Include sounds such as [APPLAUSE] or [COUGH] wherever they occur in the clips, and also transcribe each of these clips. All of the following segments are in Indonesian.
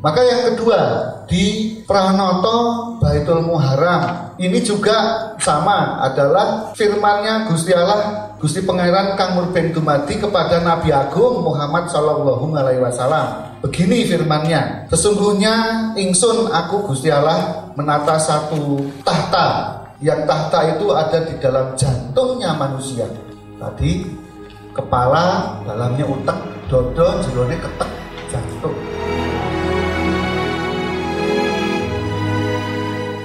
Maka yang kedua di Pranoto Baitul Muharram ini juga sama adalah firmannya Gusti Allah Gusti Pangeran Kang Murben Dumadi kepada Nabi Agung Muhammad Shallallahu Alaihi Wasallam. Begini firmannya, sesungguhnya ingsun aku Gusti Allah menata satu tahta yang tahta itu ada di dalam jantungnya manusia. Tadi kepala, dalamnya utak, dodo, jerone ketek, jantung.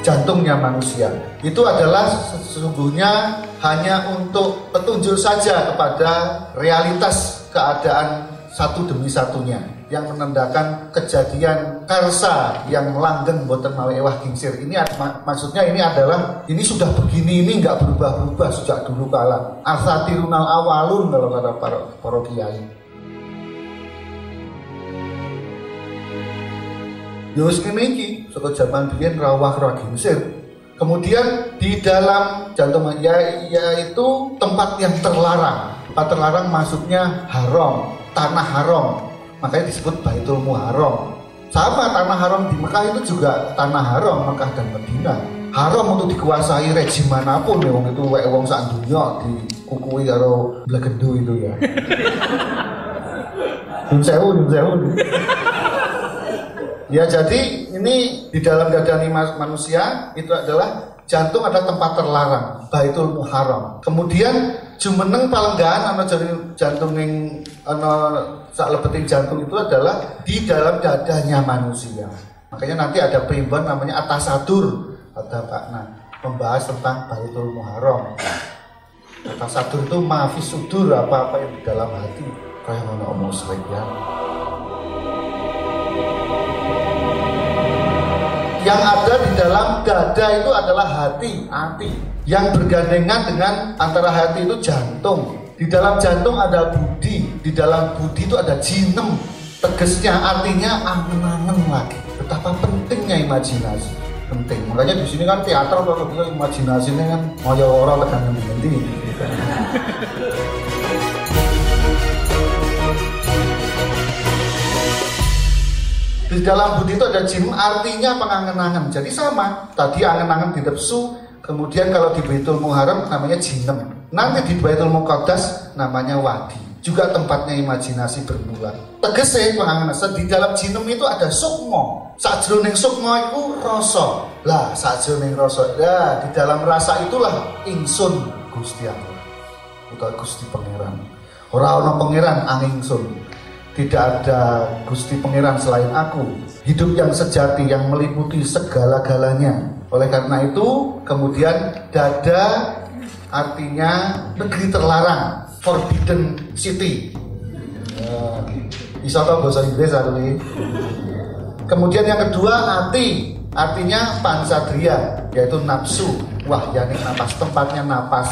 Jantungnya manusia. Itu adalah sesungguhnya hanya untuk petunjuk saja kepada realitas keadaan satu demi satunya yang menandakan kejadian karsa yang langgeng boten mawe ewah gingsir. Ini mak maksudnya ini adalah ini sudah begini ini nggak berubah-berubah sejak dulu kala. Asatirunal awalun kalau kata para, para kiai. Wis kene saka zaman biyen rawah ra gingsir. Kemudian di dalam jantung ya yaitu tempat yang terlarang. Tempat terlarang maksudnya haram tanah haram. Makanya disebut Baitul Muharram. Sama tanah haram di Mekah itu juga tanah haram Mekah dan Medina. Haram untuk dikuasai rejim mana pun ya wong itu wae wong sak dunya dikukui karo blegendu itu ya. [LAUGHS] Sewu, nun sewu. Ya jadi ini di dalam dadani manusia itu adalah jantung adalah tempat terlarang, Baitul Muharram. Kemudian jumeneng palenggahan ana jantung yang ana sak jantung itu adalah di dalam dadanya manusia. Makanya nanti ada primbon namanya Atasadur kata Pak Nah membahas tentang Baitul Muharram. Atasadur itu maafis sudur apa-apa yang di dalam hati kayak mana omong sering ya. Yang ada di dalam dada itu adalah hati, hati yang bergandengan dengan antara hati itu jantung. Di dalam jantung ada budi, di dalam budi itu ada jinem. Tegasnya artinya angen-angen lagi. Betapa pentingnya imajinasi. Penting. Makanya di sini kan teater kalau kita imajinasinya kan mau orang tekan nanti. Di dalam budi itu ada jim, artinya pengangen-angen. Jadi sama. Tadi angen-angen di nafsu, kemudian kalau di Baitul Muharram namanya jinem. Nanti di Baitul Muqaddas namanya wadi. Juga tempatnya imajinasi bermula. Tegese pengangen di dalam jinem itu ada sukmo. Sajroning sukmo itu rasa. Lah, sajroning rasa. Ya, di dalam rasa itulah insun Gusti Allah. Bukan Gusti Pangeran. Orang-orang pangeran angin sun tidak ada Gusti Pangeran selain aku. Hidup yang sejati yang meliputi segala-galanya. Oleh karena itu, kemudian dada artinya negeri terlarang, forbidden city. Uh, bisa tahu bahasa Inggris ini. Kemudian yang kedua hati, artinya pansatria, yaitu nafsu. Wah, ya ini napas, tempatnya napas.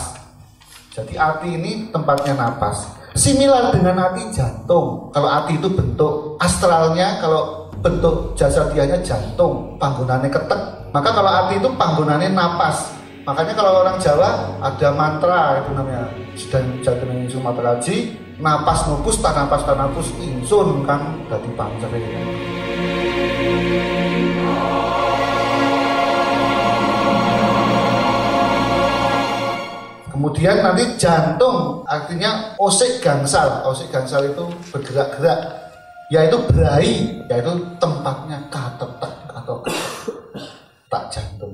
Jadi hati ini tempatnya napas. Similar dengan hati jantung. Kalau hati itu bentuk astralnya, kalau bentuk jasadianya jantung, panggunannya ketek. Maka kalau hati itu panggunannya napas. Makanya kalau orang Jawa ada mantra itu namanya sedang jatuh Sumatera Haji, napas nupus tanapas tanapus insun kan dari pancere. Kemudian nanti jantung artinya osik gangsal. Osik gangsal itu bergerak-gerak yaitu berai, yaitu tempatnya katetek atau tak jantung.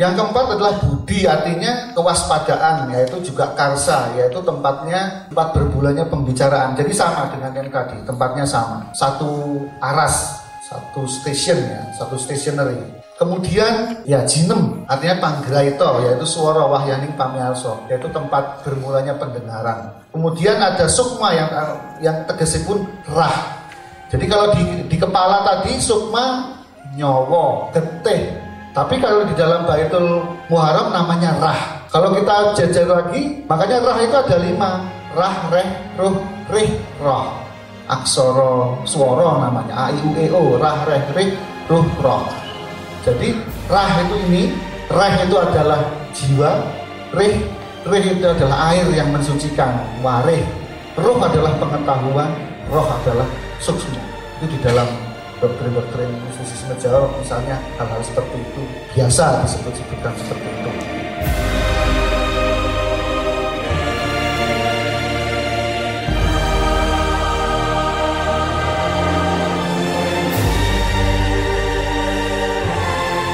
Yang keempat adalah budi artinya kewaspadaan yaitu juga karsa yaitu tempatnya tempat berbulannya pembicaraan. Jadi sama dengan yang tadi, tempatnya sama. Satu aras, satu station ya, satu stationery. Kemudian ya jinem artinya panggraito yaitu suara wahyaning pamiarso yaitu tempat bermulanya pendengaran. Kemudian ada sukma yang yang tegesipun rah. Jadi kalau di, di kepala tadi sukma nyowo, getih. Tapi kalau di dalam baitul muharram namanya rah. Kalau kita jajar lagi, makanya rah itu ada lima. Rah, reh, ruh, rih, roh. Aksoro, suara namanya. A, I, U, E, O. Rah, reh, rih, ruh, roh. Jadi rah itu ini, rah itu adalah jiwa, rih, rih itu adalah air yang mensucikan, warih. Roh adalah pengetahuan, roh adalah suksma. Itu di dalam doktrin-doktrin mistisisme Jawa misalnya hal-hal seperti itu biasa disebut-sebutkan seperti itu.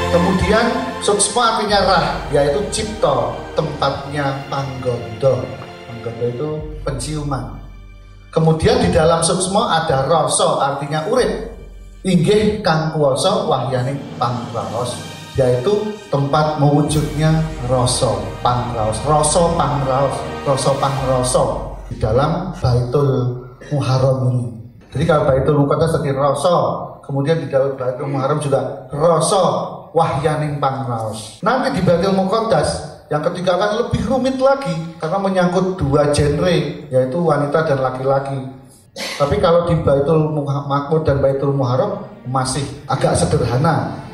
Kemudian suksma artinya rah, yaitu cipto, tempatnya panggondo. Panggondo itu penciuman. Kemudian di dalam suksma ada roso, artinya urip. Inggih kang kuwasa wahyaning pangraos, yaitu tempat mewujudnya roso, pangraos, roso pangraos, roso pangroso di dalam Baitul Muharram ini. Jadi kalau Baitul Muqaddas tadi roso, kemudian di dalam Baitul Muharram juga roso wahyaning pangraos. Nanti di Baitul Muqaddas yang ketiga akan lebih rumit lagi karena menyangkut dua genre yaitu wanita dan laki-laki. Tapi kalau di Baitul Makmur dan Baitul Muharram masih agak sederhana